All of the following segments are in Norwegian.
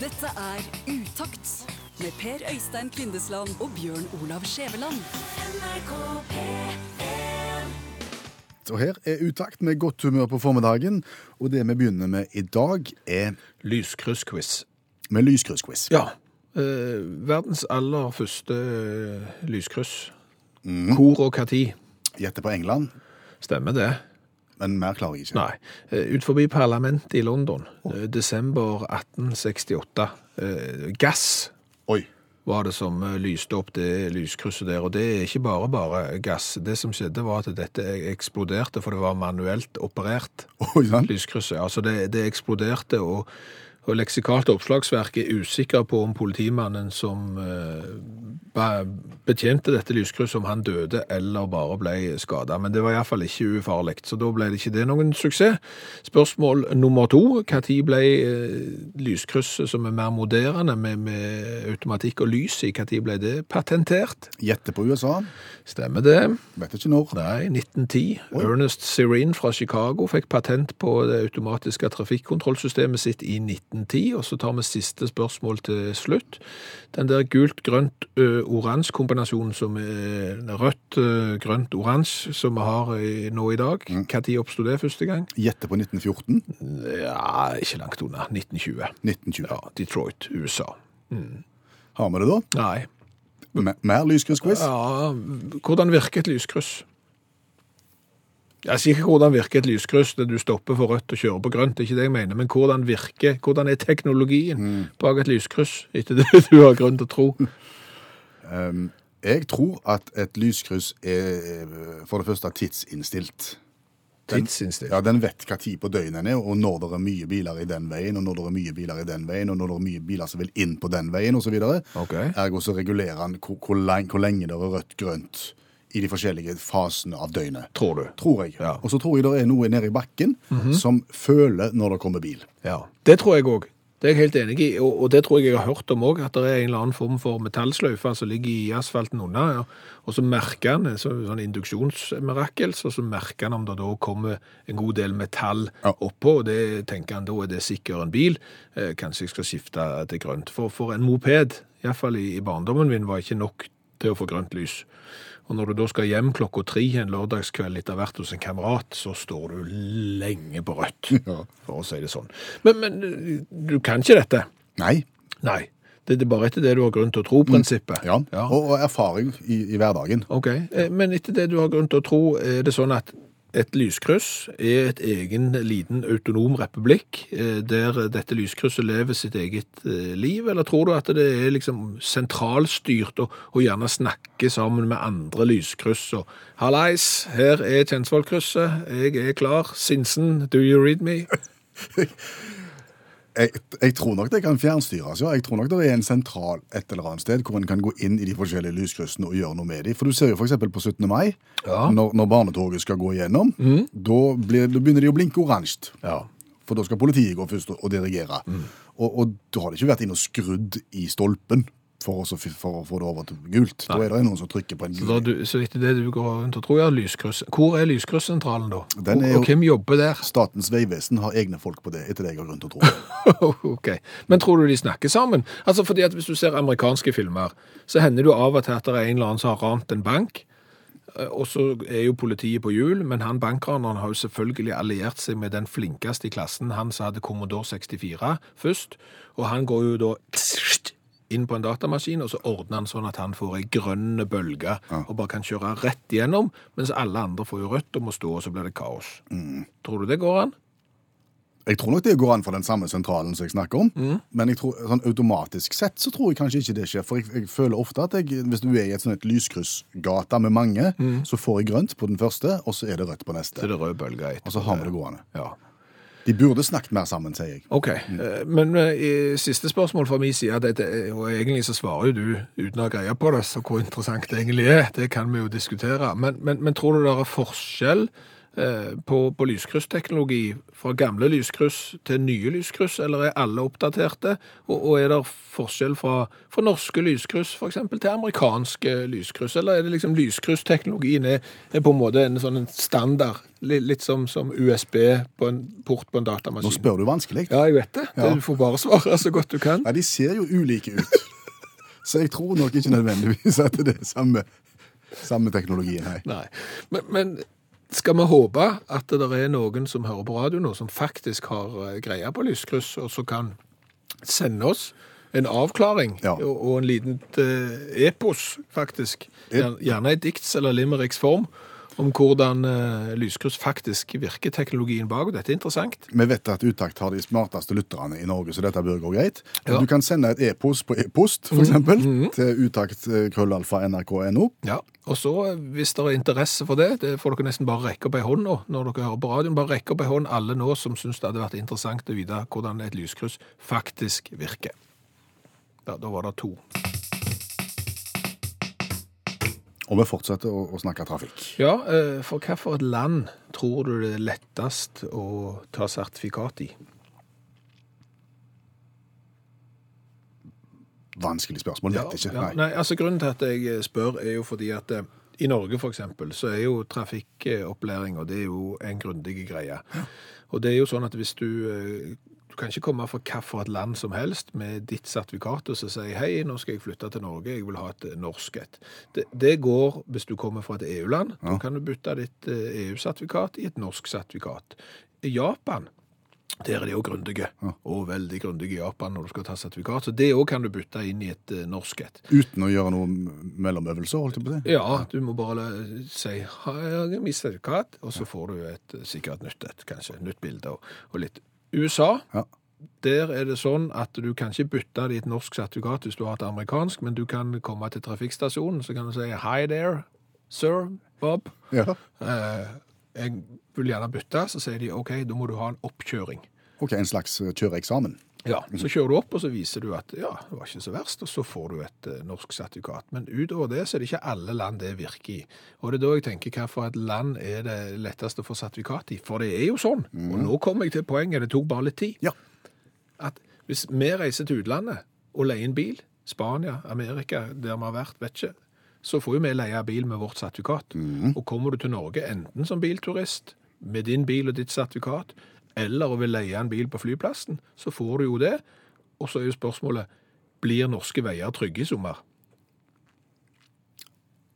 Dette er Utakt med Per Øystein Kvindesland og Bjørn Olav Skjæveland. Og her er utakt med godt humør på formiddagen, og det vi begynner med i dag er Lyskryssquiz. med lyskryssquiz. Ja. Eh, verdens aller første lyskryss. Mm. Hvor og hva tid? Gjette på England, Stemmer det? Men mer klarer jeg ikke. Nei. Eh, ut forbi parlamentet i London, oh. desember 1868. Eh, gass Oi. var det som lyste opp det lyskrysset der, og det er ikke bare bare gass. Det som skjedde var at dette eksploderte, for det var manuelt operert. Oi lyskrysset. Altså det, det eksploderte, og, og leksikalt oppslagsverk er usikker på om politimannen som eh, betjente dette lyskrysset, om han døde eller bare ble skada. Men det var iallfall ikke ufarlig, så da ble det ikke det noen suksess. Spørsmål nummer to. Når ble eh, lyskrysset som er mer moderne, med, med automatikk og lys i, når ble det patentert? Gjette på USA. Stemmer det? Vet ikke når. Nei, 1910. Ernest Serene fra Chicago fikk patent på det automatiske trafikkontrollsystemet sitt i 1910, og så tar vi siste spørsmål til slutt. Den der gult-grønt-oransje-kombinasjonen som er rødt, grønt, oransje som vi har nå i dag, hva tid oppstod det første gang? Gjette på 1914. Ja, ikke langt unna. 1920. 1920. Ja, Detroit, USA. Har vi det da? Nei. M Mer lyskryssquiz? Ja, hvordan virker et lyskryss? Jeg sier ikke hvordan virker et lyskryss når du stopper for rødt og kjører på grønt, det er ikke det jeg mener, men hvordan virker, hvordan er teknologien bak et lyskryss, etter det du har grunn til å tro? Um, jeg tror at et lyskryss er eh, for det første tidsinnstilt. Den- Tidsinnstilt. Ja, Den vet hva tid på døgnet den er, og når det er mye biler i den veien, og når det er mye biler i den veien, og når det er mye biler som vil inn på den veien, osv. Okay. Ergo så regulerer han hvor, hvor lenge det er rødt-grønt i de forskjellige fasene av døgnet. Tror du? Tror jeg. Ja. Og så tror jeg det er noe nede i bakken som føler når det kommer bil. Ja, det tror jeg òg. Det er jeg helt enig i, og, det tror jeg jeg har hørt om òg, at det er en eller annen form for metallsløyfe som ligger i asfalten unna, ja. og så merker han en så, sånn induksjonsmirakel, og så merker han om det da kommer en god del metall Ja. oppå, og det tenker han da er det sikkert en bil, eh, kanskje jeg skal skifte til grønt. For, for en moped, iallfall i, i barndommen min, var ikke nok til å få grønt lys. Og når du da skal hjem klokka tre en lørdagskveld etter hvert hos en kamerat, så står du lenge på rødt, Ja. for å si det sånn. Men, men du kan ikke dette? Nei. Nei. Det er bare etter det du har grunn til å tro, prinsippet. Ja. Og, og erfaring i, i hverdagen. Ok, eh, men etter det du har grunn til å tro, er det sånn at et lyskryss er et egen liten autonom republikk, eh, der dette lyskrysset lever sitt eget eh, liv, eller tror du at det er liksom sentralstyrt og, og gjerne snakker sammen med andre lyskryss og «Hallais, her er Kjensvollkrysset, jeg er klar, Sinsen, do you read me?» Jeg, jeg tror nok det kan fjernstyres. ja. Jeg tror nok det er en sentral et eller annet sted hvor en kan gå inn i de forskjellige lyskryssene og gjøre noe med dem. For du ser jo f.eks. på 17. mai, Ja. når, når barnetoget skal gå igjennom, da, blir, da begynner de å blinke oransje. Ja. For da skal politiet gå først og, og dirigere. Og, og da har de ikke vært inn og skrudd i stolpen for, å for å få det over til gult. Da er det noen som trykker på en Så, gul. du, så etter det du går rundt og tror, ja, lyskryss. Hvor er lyskryssentralen da? Den er jo- og hvem jobber der? Statens vegvesen har egne folk på det, etter det jeg har grunn til å tro. ok. Men tror du de snakker sammen? Altså fordi at hvis du ser amerikanske filmer, så hender det av og til at det er en eller annen som har rant en bank, eh, og så er jo politiet på hjul, men han bankraneren har jo selvfølgelig alliert seg med den flinkeste i klassen, han som hadde Commodore 64 først, og han går jo da inn på en datamaskin, og så ordner han sånn at han får ei grønn bølge, og bare kan kjøre rett igjennom, mens alle andre får jo rødt og må stå, og så blir det kaos. Tror du det går an? Jeg tror nok det går an for den samme sentralen som jeg snakker om, men jeg tror, sånn automatisk sett så tror jeg kanskje ikke det skjer. For jeg, jeg føler ofte at jeg, hvis du er i et sånt lyskryssgata med mange, så får jeg grønt på den første, og så er det rødt på neste. Så det er rød bølge etter. Og så har vi det gående. Ja. De burde snakket mer sammen, sier jeg. Ok, Mm. men eh, i siste spørsmål fra min side, det, det, og egentlig så svarer jo du uten å ha greie på det, så hvor interessant det egentlig er, det kan vi jo diskutere. Men, men, men tror du det er forskjell eh, på, på lyskryssteknologi, fra gamle lyskryss til nye lyskryss, eller er alle oppdaterte? Og, og er det forskjell fra, fra norske lyskryss for eksempel, til amerikanske lyskryss? Eller er det liksom lyskrysteknologien er, er på en måte en sånn en standard, litt, som, som USB på en port på en datamaskin. Nå spør du vanskelig. Ja, jeg vet det. Ja. Du får bare svare så godt du kan. Nei, de ser jo ulike ut. Så jeg tror nok ikke nødvendigvis at det er samme, samme teknologien. Nei. Nei. Men, men skal vi håpe at det er noen som hører på radio nå, som faktisk har eh, greie på lyskryss, og som kan sende oss en avklaring Ja. og, og en liten uh, epos, faktisk. Gjerne i dikts- eller limericks form, om hvordan uh, lyskryss faktisk virker, teknologien bak. og Dette er interessant. Vi vet at Utakt har de smarteste lytterne i Norge, så dette bør gå greit. Ja. Du kan sende et e-post på e-post, for eksempel, til utakt.krøllalfa.nrk.no. Ja, og så eh, hvis det er interesse for det, det får dere nesten bare rekke opp ei hånd nå, når dere hører på radioen, bare rekke opp ei hånd alle nå som syns det hadde vært interessant å vite hvordan et lyskryss faktisk virker. Ja, da var det to. Og vi fortsetter å, å snakke trafikk. Ja, eh, for hvilket land tror du det er lettest å ta sertifikat i? Vanskelig spørsmål. Vet ikke. Ja, Nei. nei, altså Grunnen til at jeg spør, er jo fordi at eh, i Norge eksempel, så er jo trafikkopplæring og det er jo en grundig greie. Og det er jo sånn at hvis du eh, Du kan ikke komme fra hvilket land som helst med ditt sertifikat og så si hei, nå skal jeg flytte til Norge, jeg vil ha et eh, norsk et. Det, det går hvis du kommer fra et EU-land. Da kan du bytte ditt eh, EU-sertifikat i et norsk sertifikat. I Japan der er de jo grundige, og veldig grundige i Japan når du skal ta sertifikat. Så det òg kan du bytte inn i et eh, norsk et. Uten å gjøre noe mellomøvelser, holdt jeg på å si. Ja, du må bare si har jeg mitt sertifikat, og så får du et sikkert nytt et, kanskje. Nytt bilde og, og litt. USA, Ja. der er det sånn at du kan ikke bytte det i et norsk sertifikat hvis du har et amerikansk, men du kan komme til trafikkstasjonen, så kan du si hi there, sir, Bob. Ja. Eh, jeg vil gjerne bytte, så sier de ok, da må du ha en oppkjøring. OK, en slags eh, kjøreeksamen. Ja, Så kjører du opp, og så viser du at ja, det var ikke så verst, og så får du et eh, norsk sertifikat. Men utover det så er det ikke alle land det virker i. Og det er da jeg tenker hvilket et land er det lettest å få sertifikat i. For det er jo sånn, og nå kommer jeg til poenget, det tok bare litt tid, Ja. at hvis vi reiser til utlandet og leier en bil, Spania, Amerika, der vi har vært, vet ikke, så får jo vi leie bil med vårt sertifikat. Og kommer du til Norge enten som bilturist, med din bil og ditt sertifikat, eller å vil leie en bil på flyplassen, så får du jo det. Og så er jo spørsmålet, blir norske veier trygge i sommer?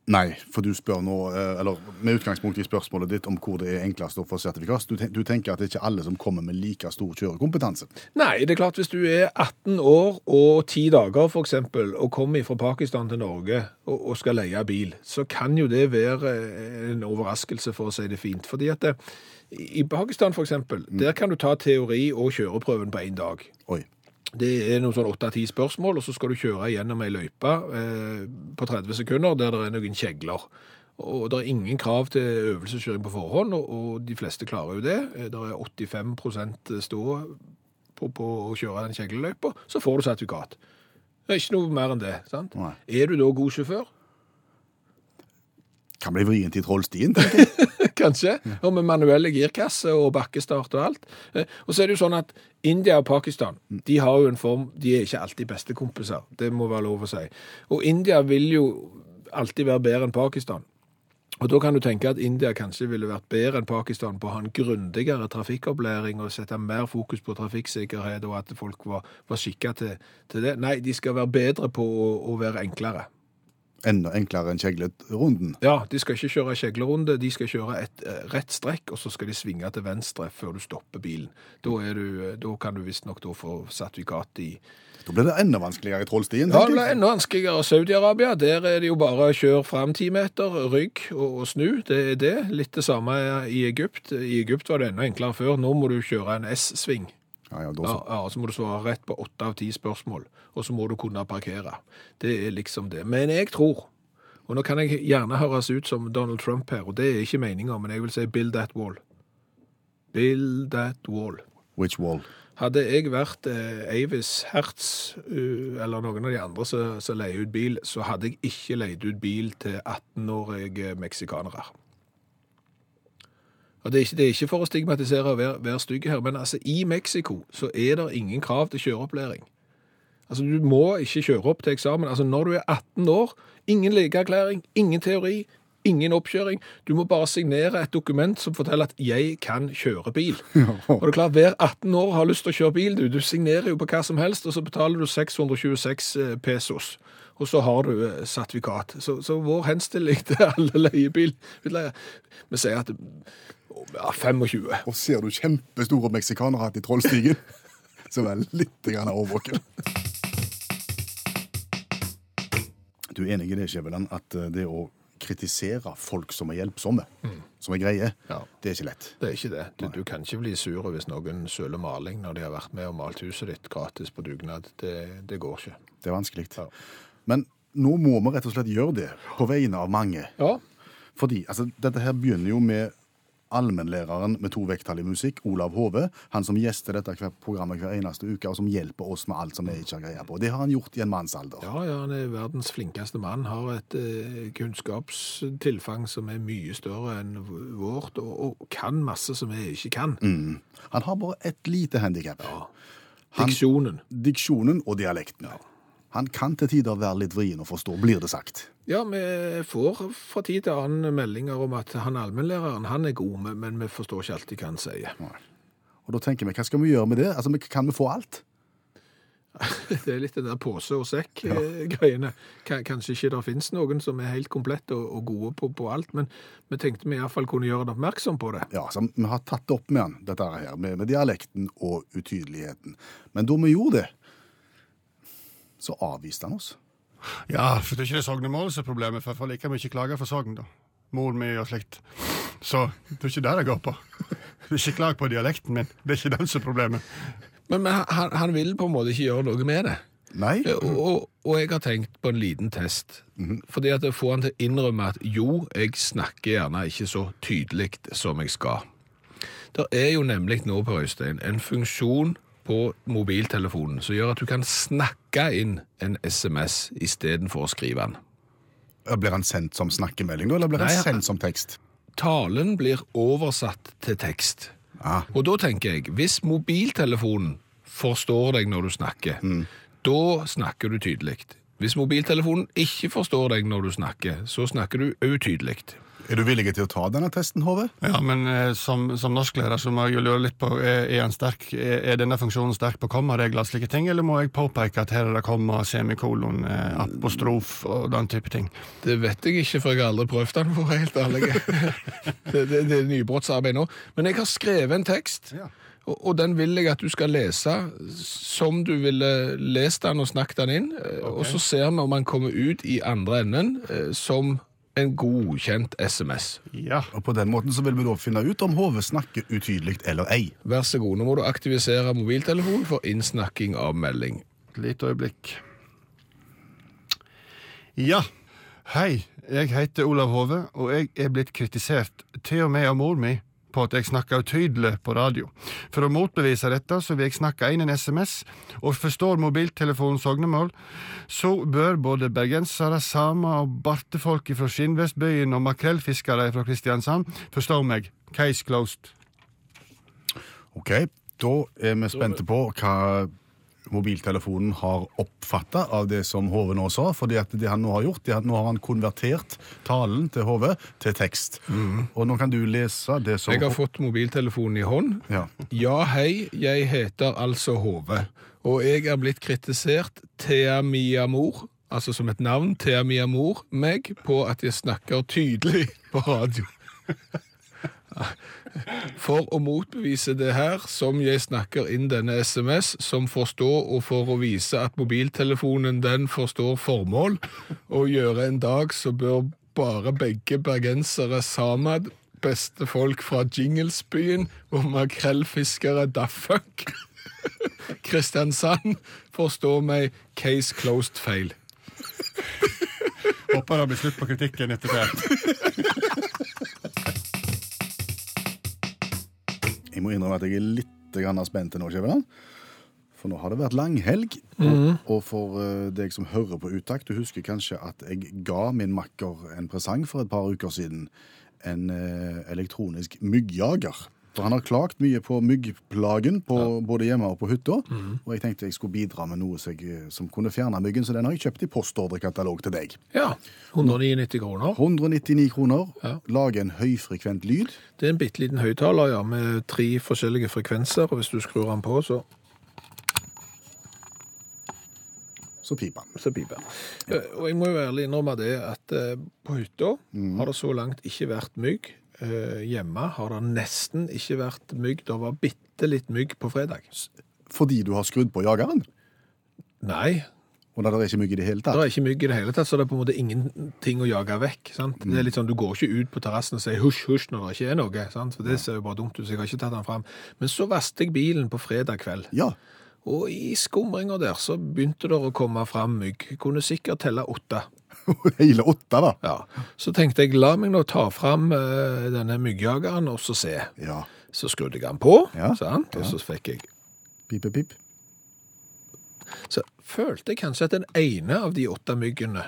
Nei, for du spør nå, eh, eller med utgangspunkt i spørsmålet ditt om hvor det er enklest å få sertifikat, du, tenker at det er ikke alle som kommer med like stor kjørekompetanse. Nei, det er klart hvis du er 18 år og 10 dager eksempel, og kommer fra Pakistan til Norge og, og skal leie bil, så kan jo det være eh, en overraskelse for å si det fint. Fordi at det, i Pakistan for eksempel, der kan du ta teori og kjøreprøven på en dag. Oi. Det er noen sånn 8-10 spørsmål, og så skal du kjøre gjennom ei løype eh, på 30 sekunder der det er noen kjegler. Og det er ingen krav til øvelseskjøring på forhånd, og, og de fleste klarer jo det. Eh, Det er 85% stå på, på å kjøre den kjegleløypa, så får du sertifikat. Det er ikke noe mer enn det. sant? Nei. Er du da god sjåfør? Kan bli vrient i trollstien, tenker jeg. Kanskje. Og med manuelle girkasse og bakkestart og alt. Eh, Og så er det jo sånn at India og Pakistan de har jo en form De er ikke alltid bestekompiser. Det må være lov å si. Og India vil jo alltid være bedre enn Pakistan. Og da kan du tenke at India kanskje ville vært bedre enn Pakistan på å ha en grundigere trafikkopplæring og sette mer fokus på trafikksikkerhet og at folk var, var skikka til, til det. Nei, de skal være bedre på å, å være enklere. Enda enklere enn kjeglerunden. Ja, de skal ikke kjøre kjeglerunde, de skal kjøre et eh, rett strekk, og så skal de svinge til venstre før du stopper bilen. Da, er du, eh, da kan du visstnok få sertifikat i Da blir det enda vanskeligere i trollstien, Ja, det blir enda vanskeligere. Saudi-Arabia, der er det jo bare kjør fram ti meter, rygg og, og snu. Det er det. Litt det samme i Egypt. I Egypt var det enda enklere før. Nå må du kjøre en S-sving. Ja, ja, Ja, så. ja, så må du svare rett på åtte av ti spørsmål, og så må du kunne parkere. Det er liksom det. Men jeg tror, og nå kan jeg gjerne høres ut som Donald Trump her, og det er ikke meningen, men jeg vil si build that wall. Build that wall. Which wall? Hadde jeg vært eh, Avis Hertz, uh, eller noen av de andre som som leier ut bil, så hadde jeg ikke leid ut bil til 18-årige meksikanere. Og det er, ikke, det er ikke for å stigmatisere og være, være stygg her, men altså, i Mexico så er det ingen krav til kjøreopplæring. Altså, du må ikke kjøre opp til eksamen. Altså, når du er 18 år, ingen legeerklæring, ingen teori, ingen oppkjøring. Du må bare signere et dokument som forteller at 'jeg kan kjøre bil'. Og det er klart, Hver 18 år har lyst til å kjøre bil. Du, du signerer jo på hva som helst, og så betaler du 626 pesos. Og så har du eh, sertifikat. Så, så vår henstilling til alle leiebilutleiere Vi sier at ja, 25. Og ser du kjempestore meksikanere hatt i Trollstigen, så vær litt grann årvåken. Du er enig i det, Skjæveland, at eh, det å kritisere folk som er hjelpsomme, som er greie, Ja. det er ikke lett. Det er ikke det. Du, du kan ikke bli sur hvis noen søler maling når de har vært med og malt huset ditt gratis på dugnad. Det, det går ikke. Det er vanskelig. Ja. Men nå må vi rett og slett gjøre det, på vegne av mange. Ja, Fordi altså, dette her begynner jo med allmennlæreren med to vekttall i musikk, Olav Hove. Han som gjester dette programmet hver eneste uke, og som hjelper oss med alt som vi ikke har greie på. Det har han gjort i en mannsalder. Ja, ja, han er verdens flinkeste mann, har et eh, kunnskapstilfang som er mye større enn vårt, og, og kan masse som vi ikke kan. Mm. Han har bare ett lite handikap. Ja. Diksjonen. Diksjonen og dialekten. Han kan til tider være litt vrien å forstå, blir det sagt. Ja, vi får fra tid til annen meldinger om at han allmennlæreren, han er god, men- men vi forstår ikke alltid hva han sier. Og da tenker vi, hva skal vi gjøre med det? Altså, Kan vi få alt? Det er litt den der pose og sekk-greiene. Kanskje ikke det finnes noen som er helt komplett og, og gode på, på alt, men vi tenkte vi iallfall kunne gjøre han oppmerksom på det. Ja, så Vi har tatt det opp med han, dette her, med, med dialekten og utydeligheten. Men da vi gjorde det, så avviste han oss. Ja, for det er ikke det sognemålet som er problemet, for jeg får like mye klager for Sogn, da. Mor mi og slikt. Så det er ikke der jeg går på. Det er ikke klag på dialekten min, det er ikke den som er problemet. Men, men han, han vil på en måte ikke gjøre noe med det. Nei, Og, og, og jeg har tenkt på en liten test. Fordi at det får han til å innrømme at jo, jeg snakker gjerne ikke så tydelig som jeg skal. Det er jo nemlig nå på Øystein en funksjon på mobiltelefonen som gjør at du kan snakke inn en SMS istedenfor å skrive den. Blir han sendt som snakkemelding, eller blir Nei, han- sendt som tekst? Talen blir oversatt til tekst. Ah. Og da tenker jeg, hvis mobiltelefonen forstår deg når du snakker, da snakker du tydelig. Hvis mobiltelefonen ikke forstår deg når du snakker, så snakker du utydelig. Er du villig til å ta denne testen, Hove? Ja, men eh, som, som norsklærer så må jeg jo lure litt på, er, er, sterk, er, er denne funksjonen sterk på kommaregler og slike ting, eller må jeg påpeke at her er det komma, semikolon, eh, apostrof og den type ting? Det vet jeg ikke, for jeg har aldri prøvd den, for å være helt ærlig. det, det, det er nybrottsarbeid nå. Men jeg har skrevet en tekst, Ja. og, den vil jeg at du skal lese som du ville lest den og snakket den inn, Okay. og så ser vi om den kommer ut i andre enden eh, som en godkjent SMS. Ja. Og På den måten så vil vi da finne ut om Hove snakker utydelig eller ei. Vær så god, nå må du aktivisere mobiltelefonen for innsnakking av melding. Et lite øyeblikk. Ja. Hei, jeg heter Olav Hove, og jeg er blitt kritisert, til og med av mor mi, på at jeg snakker utydelig på radio. For å motbevise dette, så vil jeg snakke inn en SMS, og forstår mobiltelefonen sognemål, så bør både bergensere, samer og bartefolk fra Skinnvestbyen og makrellfiskere fra Kristiansand forstå meg. Case closed. Ok, da er vi spente på hva mobiltelefonen har oppfatta av det som HV nå sa. fordi at det han nå har gjort, det at nå har han konvertert talen til HV til tekst. Og nå kan du lese det som Jeg har fått mobiltelefonen i hånd. Ja. Ja, hei, jeg heter altså HV. og jeg er blitt kritisert Thea Mia Mor, altså som et navn, Thea Mia Mor, meg på at jeg snakker tydelig på radio. For å motbevise det her, som jeg snakker inn denne SMS, som forstår, og for å vise at mobiltelefonen den forstår formål, og gjøre en dag så bør bare begge bergensere sammen, beste folk fra Jinglesbyen og makrellfiskere da fuck. Kristiansand forstår meg case closed feil. Håper det blir slutt på kritikken etter hvert. Jeg må innrømme at jeg er litt spent nå, Skjæveland. For nå har det vært langhelg. Mm. og for eh, deg som hører på Utakt, du husker kanskje at jeg ga min makker en presang for et par uker siden. en eh, elektronisk myggjager. For han har klagt mye på myggplagen på, både hjemme og på hytta. Og jeg tenkte jeg skulle bidra med noe som, som kunne fjerne myggen, så den har jeg kjøpt i postordrekatalog til deg. Ja. 199 kroner. 199 kroner. Ja. Lage en høyfrekvent lyd. Det er en bitte liten høyttaler, ja, med tre forskjellige frekvenser, og hvis du skrur den på, så, Så piper han. så piper den. Eh, Og jeg må jo ærlig innrømme det at eh, på hytta har det så langt ikke vært mygg. Eh, Hjemme har det nesten ikke vært mygg. Det var bitte litt mygg på fredag. Fordi du har skrudd på jageren. Nei, Og da er det ikke mygg i det hele det tatt. er ikke mygg i det hele tatt, så det er på en måte ingenting å jage vekk. Sant? Det er litt sånn, Du går ikke ut på terrassen og sier husj, husj når det ikke er noe. Sant? For Det ser jo bare dumt ut, så jeg har ikke tatt den fram. Men så vasket jeg bilen på fredag kveld. Ja. Og i skumringa der så begynte det å komme fram mygg. Jeg kunne sikkert telle åtte. Hele åtte, da. Ja. Så tenkte jeg, la meg nå ta fram eh, denne myggjageren og så se. Ja. Så skrudde jeg den på, Ja, sant? og ja. så fikk jeg Pip, pip. Så følte jeg kanskje at den ene av de åtte myggene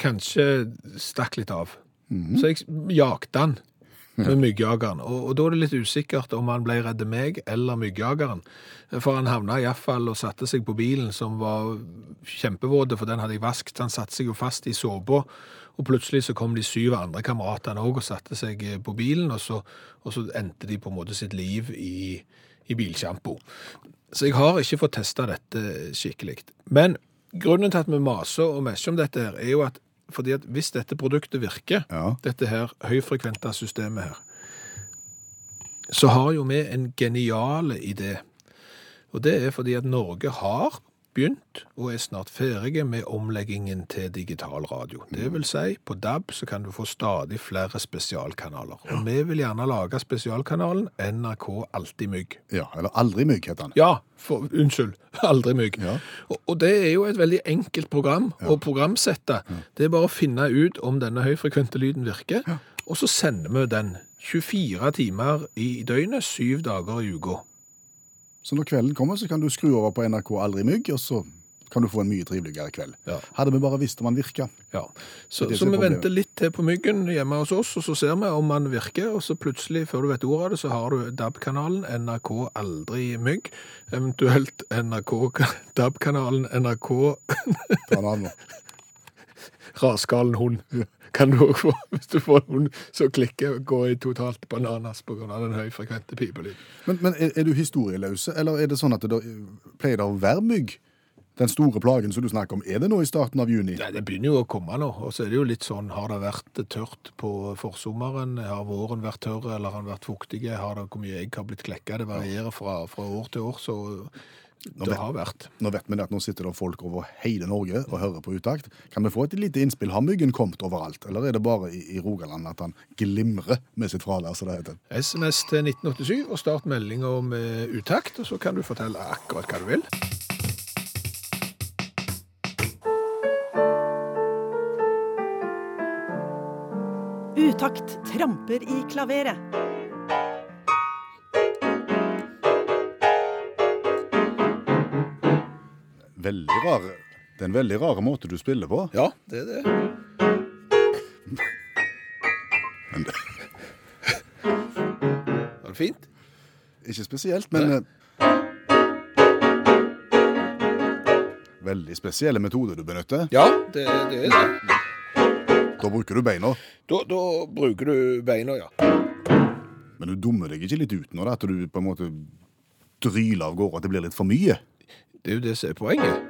kanskje stakk litt av. Mhm. Så jeg jakte den med myggjageren. Og, og da er det litt usikkert om han ble redd meg eller myggjageren. For han havna iallfall og satte seg på bilen, som var kjempevåt, for den hadde jeg vasket. Han satte seg jo fast i såpa. Og plutselig så kom de syv andre kameratene òg og satte seg eh, på bilen, og så, og så endte de på en måte sitt liv i, i bilsjampo. Så jeg har ikke fått testa dette skikkelig. Men grunnen til at vi maser og mesjer om dette her, er jo at fordi at hvis dette produktet virker, Ja. dette her høyfrekventa systemet her, så har jo vi en genial idé. Og det er fordi at Norge har begynt og er snart ferdige med omleggingen til digital radio. Det vil si, på DAB så kan du få stadig flere spesialkanaler. Og vi vil gjerne lage spesialkanalen NRK Alltid Mygg. ja. Eller aldri mygg, heter han. Ja, for, unnskyld, aldri mygg. Ja. Og, og det er jo et veldig enkelt program å programsette. Det er bare å finne ut om denne høyfrekvente lyden virker, og så sender vi den 24 timer i døgnet, syv dager i uka. Så når kvelden kommer, så kan du skru over på NRK Aldri mygg, og så kan du få en mye triveligere kveld. Ja. Hadde vi bare visst om han virka. Ja. Så, så vi problemet. venter litt til på myggen hjemme hos oss, og så ser vi om han virker, og så plutselig, før du vet ordet av det, så har du DAB-kanalen NRK Aldri Mygg, eventuelt NRK DAB-kanalen NRK Ta en annen. Rasgalen hund. Kan du også få, hvis du får noen som klikker og går i totalt bananas av den høyfrekvente pipelyden. Men, men er, er du historieløse, eller er det sånn at det der, pleier det å være mygg? Den store plagen som du snakker om, er det nå i starten av juni? Nei, det begynner jo å komme nå, og så er det jo litt sånn, har det vært tørt på forsommeren, har våren vært tørr, eller har den vært fuktig, har det, hvor mye egg har blitt klekket, det varierer fra, fra år til år, så det vet- har vært. Nå vet vi det at nå sitter det folk over hele Norge og hører på utakt. Kan vi få et lite innspill? Har myggen kommet overalt, eller er det bare i, i Rogaland at han glimrer med sitt fravær, som det heter? SMS til 1987, og start meldinga med utakt, og så kan du fortelle akkurat hva du vil. Utakt tramper i klaveret. Veldig rar. Det er en veldig rar måte du spiller på. Ja, det er det. Men det, Var det fint? ikke spesielt, men Nei. Veldig spesielle metoder du benytter. Ja, det, det er det. Da bruker du beina. Da, da bruker du beina, ja. Men du dummer deg ikke litt ut nå, da? At du på en måte dryler av gårde, at det blir litt for mye? Det er jo det som er poenget.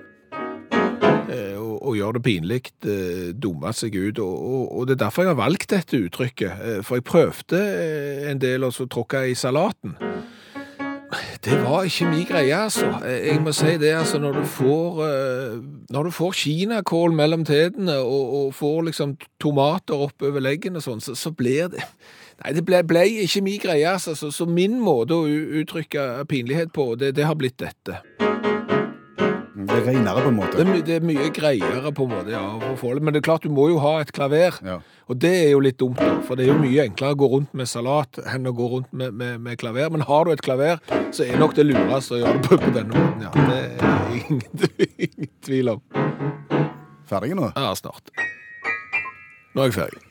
Eh, Å å gjøre det pinlig, eh, dumme seg ut. Og, og, og det er derfor jeg har valgt dette uttrykket. Eh, For jeg prøvde en del å så tråkke i salaten. Det var ikke min greie, altså. Jeg må si det, altså, når du får, når du får kinakål mellom tedene og, og får liksom tomater oppover leggen og sånn, så, så blir det Nei, det ble, ble ikke min greie, altså. Så, så min måte å uttrykke pinlighet på, det, det har blitt dette. Det er reinere, på en måte. Det er, my det er mye greiere, på en måte, ja. Men det er klart, du må jo ha et klaver. Ja. Og det er jo litt dumt, da. For det er jo mye enklere å gå rundt med salat enn å gå rundt med, med, med klaver. Men har du et klaver, så er nok det lureste å gjøre det på, på denne måten, ja. Det er ingen, ingen tvil om. Ferdig nå? Ja, snart. Nå er jeg ferdig.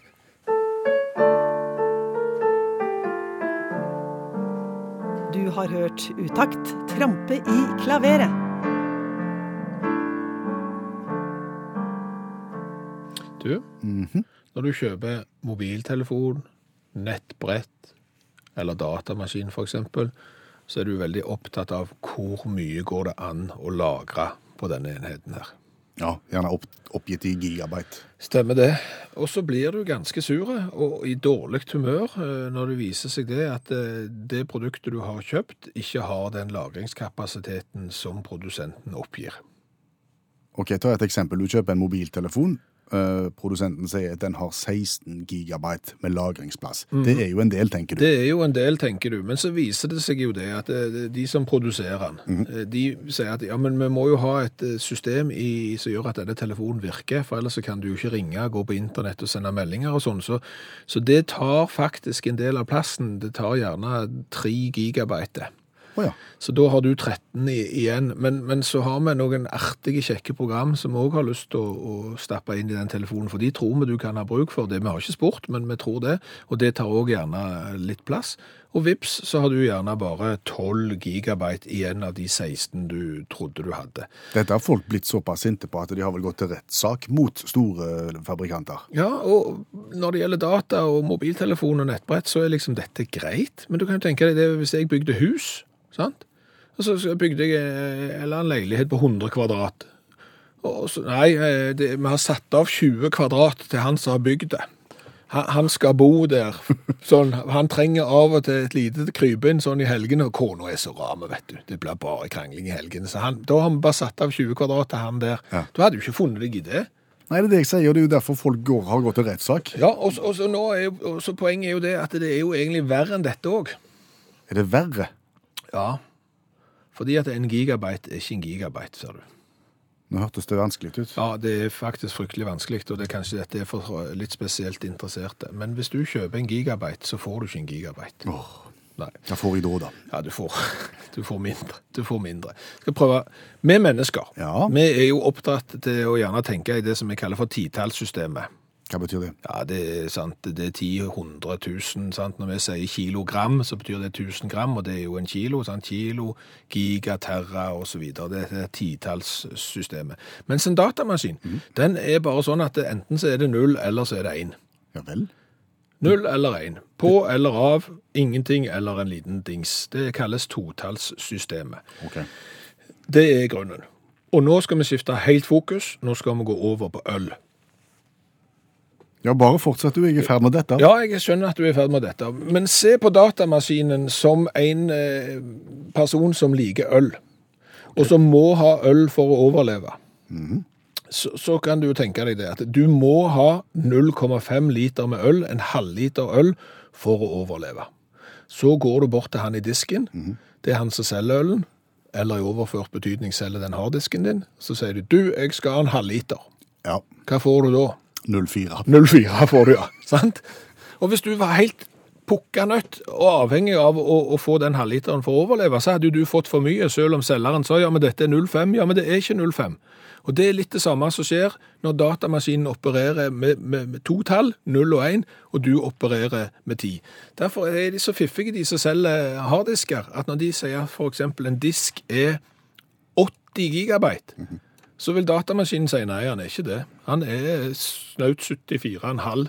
Du har hørt Utakt trampe i klaveret. Du, når du kjøper mobiltelefon, nettbrett eller datamaskin eksempel, så er du veldig opptatt av hvor mye går det an å lagre på denne enheten her. Ja, Gjerne opp, oppgitt i gigabyte. Stemmer det. Og så blir du ganske sur og i dårlig humør eh, når det viser seg det at eh, det produktet du har kjøpt, ikke har den lagringskapasiteten som produsenten oppgir. Ok, Ta et eksempel. Du kjøper en mobiltelefon. Eh, produsenten sier at den har 16 gigabyte med lagringsplass. Det er jo en del, tenker du. Det er jo en del, tenker du, men så viser det seg jo det at eh, de som produserer den, mm. de sier at ja, men vi må jo ha et system i, som gjør at denne telefonen virker, for ellers så kan du jo ikke ringe, gå på internett og sende meldinger og sånn. Så, så det tar faktisk en del av plassen. Det tar gjerne 3 gigabyte. Å ja. Så da har du 13 i, igjen. Men, men så har vi noen artige, kjekke program som vi òg har lyst til å, å stappe inn i den telefonen. For de tror vi du kan ha bruk for det. Vi har ikke spurt, men vi tror det. Og det tar òg gjerne litt plass. Og vips, så har du gjerne bare 12 gigabyte igjen av de 16 du trodde du hadde. Dette har folk blitt såpass sinte på at de har vel gått til rettssak mot store fabrikanter. Ja, og når det gjelder data og mobiltelefon og nettbrett, så er liksom dette greit. Men du kan jo tenke deg det hvis jeg bygde hus, sant? Og så bygde jeg eh, eller en leilighet på 100 kvadrat. Så, nei, eh, det, vi har satt av 20 kvadrat til han som har bygd det. Han, skal bo der. Sånn, han trenger av og til et lite krypinn sånn i helgene, og kona er så rame, vet du. Det blir bare krangling i helgene. Så han, da har vi bare satt av 20 kvadrat til han der. Ja. Du hadde jo ikke funnet deg i det. Nei, det er det jeg sier, det er jo derfor folk går, har gått til rettssak. Ja, og, så- og, så nå er jo, og så poenget er jo det at det er jo egentlig verre enn dette òg. Er det verre? Ja. Fordi at en gigabyte er ikke en gigabyte, ser du. Nå hørtes det vanskelig ut. Ja, det er faktisk fryktelig vanskelig, og det er kanskje dette er for litt spesielt interesserte. Men hvis du kjøper en gigabyte, så får du ikke en gigabyte. Åh, Nei. hva får jeg da, da? Ja, du får, du får mindre. Du får mindre. Skal prøve. Vi mennesker, Ja. vi er jo oppdratt til å gjerne tenke i det som vi kaller for titallssystemet. Hva betyr det? Ja, det er sant. Det er 10, 100, 000. Sant? Når vi sier kilogram, så betyr det 1000 gram, og det er jo en kilo. Sant? Kilo, giga, terra videre. Det er titallssystemet. Mens en datamaskin, den er bare sånn at det, enten så er det null, eller så er det én. Ja vel? Null eller én. På eller av, ingenting eller en liten dings. Det kalles totallssystemet. Ok. Det er grunnen. Og nå skal vi skifte helt fokus. Nå skal vi gå over på øl. Ja, bare fortsett du, jeg er i ferd med dette. Ja, jeg skjønner at du er i ferd med dette. Men se på datamaskinen som en eh, person som liker øl, og som må ha øl for å overleve. Så, så kan du jo tenke deg det, at du må ha 0,5 liter med øl, en halvliter øl, for å overleve. Så går du bort til han i disken, det er han som selger ølen, eller i overført betydning selger den harddisken din, så sier du, du, jeg skal ha en halvliter. Ja. Hva får du da? 04. 04 får du, ja. Sant? Og hvis du var helt pukka nødt og avhengig av å, å få den halvliteren for å overleve, så hadde du fått for mye, selv om selgeren sa ja, men dette er 05. Ja, men det er ikke 05. Og det er litt det samme som skjer når datamaskinen opererer med, med, med to tall, 0 og 1, og du opererer med 10. Derfor er de så fiffige, de som selger harddisker, at når de sier eksempel en disk er 80 gigabyte, så vil datamaskinen si nei, han er ikke det. Han er snaut 74,5.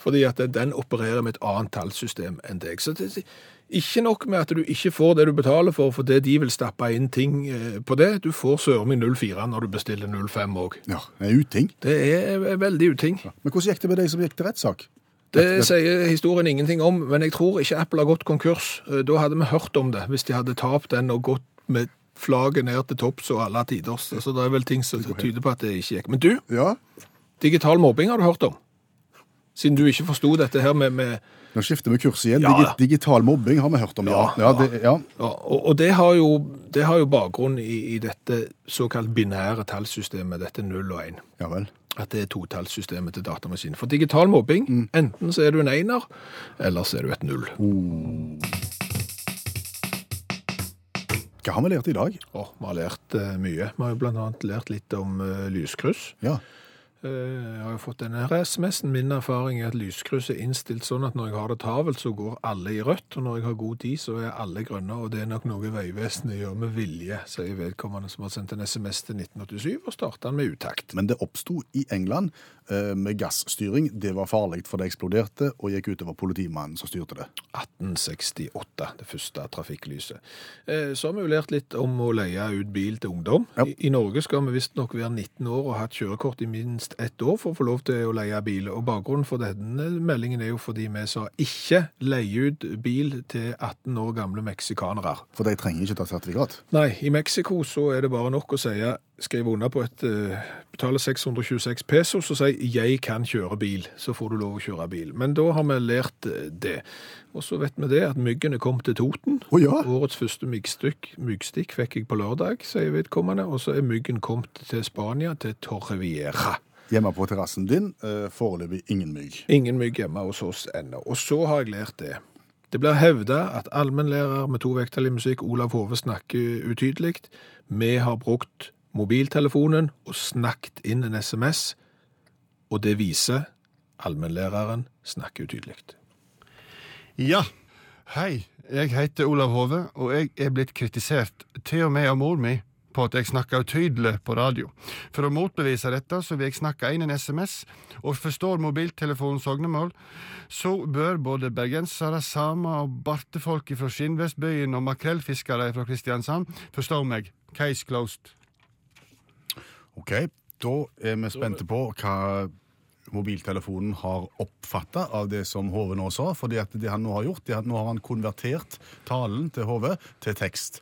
Fordi at den opererer med et annet tallsystem enn deg. Så det, ikke nok med at du ikke får det du betaler for, for det de vil stappe inn ting eh, på det. Du får søren meg 04 når du bestiller 05 òg. Ja, det er uting. Det er veldig uting. Men hvordan gikk det med de som gikk til rettssak? Det sier historien ingenting om, men jeg tror ikke Apple har gått konkurs. Eh, Da hadde vi hørt om det, hvis de hadde tapt den og gått med flagget ned til topps og alle tiders. Så det er vel ting som tyder på at det ikke gikk. Men du, Ja, digital mobbing har du hørt om? Siden du ikke forsto dette her med, med nå skifter vi kurs igjen. Ja, Digi digital mobbing har vi hørt om, ja. Ja, Ja, det, ja. Og, og det, har jo, det har jo bakgrunn i, i dette såkalt binære tallsystemet, dette 0 og 1. ja vel. At det er totallssystemet til datamaskinen. For digital mobbing, enten så er du en einer, eller så er du et null. Hva har vi lært i dag? Oh, vi har lært uh, mye. Vi har jo annet lært litt om uh, lyskryss. Ja. Uh, Jeg har jo fått denne SMS-en. Min erfaring er at lyskryss er innstilt sånn at når jeg har det travelt, så går alle i rødt, og når jeg har god tid, så er alle grønne, og det er nok noe Vegvesenet gjør med vilje, sier vedkommende som har sendt en SMS til 1987, og startet den med utakt. Men det oppsto i England med gassstyring. Det var farlig, for det eksploderte og gikk utover politimannen som styrte det. 1868, det første trafikklyset. Eh, Så har vi jo lært litt om å leie ut bil til ungdom. Ja. I, I Norge skal vi visstnok være 19 år og ha hatt kjørekort i minst ett år for å få lov til å leie bil. Og bakgrunnen for denne meldingen er jo fordi vi sa ikke leie ut bil til 18 år gamle meksikanere. For de trenger ikke ta sertifikat. Nei, i Mexico så er det bare nok å si skrive under på et uh, betale 626 pesos og si 'jeg kan kjøre bil', så får du lov å kjøre bil. Men da har vi lært eh, det. Og så vet vi det at myggene kom til Toten. Oh, ja? Årets første myggstikk, myggstikk fikk jeg på lørdag, sier vedkommende. Og så er myggen kommet til Spania, til Torreviera. Hjemme på terrassen din, eh, foreløpig ingen mygg. Ingen mygg hjemme hos oss ennå. Og så har jeg lært det. Det blir hevda at allmennlærer med to vekttall i musikk, Olav Hove, snakker utydelig. Vi har brukt mobiltelefonen og snakket inn en SMS, og det viser allmennlæreren snakker utydelig. Ja. Hei, jeg heter Olav Hove, og jeg er blitt kritisert, til og med av mor mi, på at jeg snakker utydelig på radio. For å motbevise dette, så vil jeg snakke inn en SMS, og forstår mobiltelefonens sognemål, så bør både bergensere, samer og bartefolk fra Skinnvestbyen og makrellfiskere fra Kristiansand forstå meg. Case closed. Ok, da er vi spente på hva mobiltelefonen har oppfatta av det som HV nå sa. fordi at det han nå har gjort, det at nå har han konvertert talen til HV til tekst.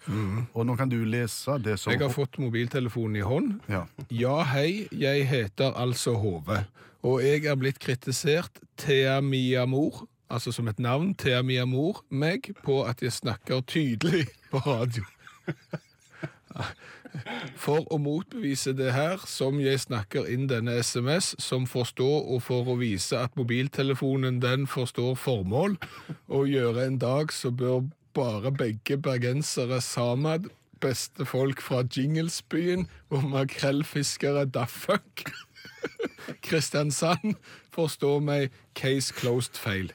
Og nå kan du lese det som Jeg har fått mobiltelefonen i hånd. Ja. Ja, hei, jeg heter altså HV. og jeg er blitt kritisert Thea Mia Mor, altså som et navn, Thea Mia Mor, meg, på at jeg snakker tydelig på radio. For å motbevise det her, som jeg snakker inn denne SMS, som forstår, og for å vise at mobiltelefonen den forstår formål, og gjøre en dag så bør bare begge bergensere sammen, beste folk fra Jinglesbyen og makrellfiskere da Kristiansand, forstår meg case closed feil.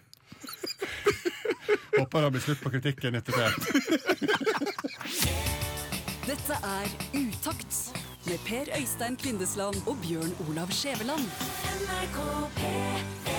Håper det blir slutt på kritikken etter hvert. Dette er Utakt med Per Øystein Kvindesland og Bjørn Olav Skjæveland. NRK P3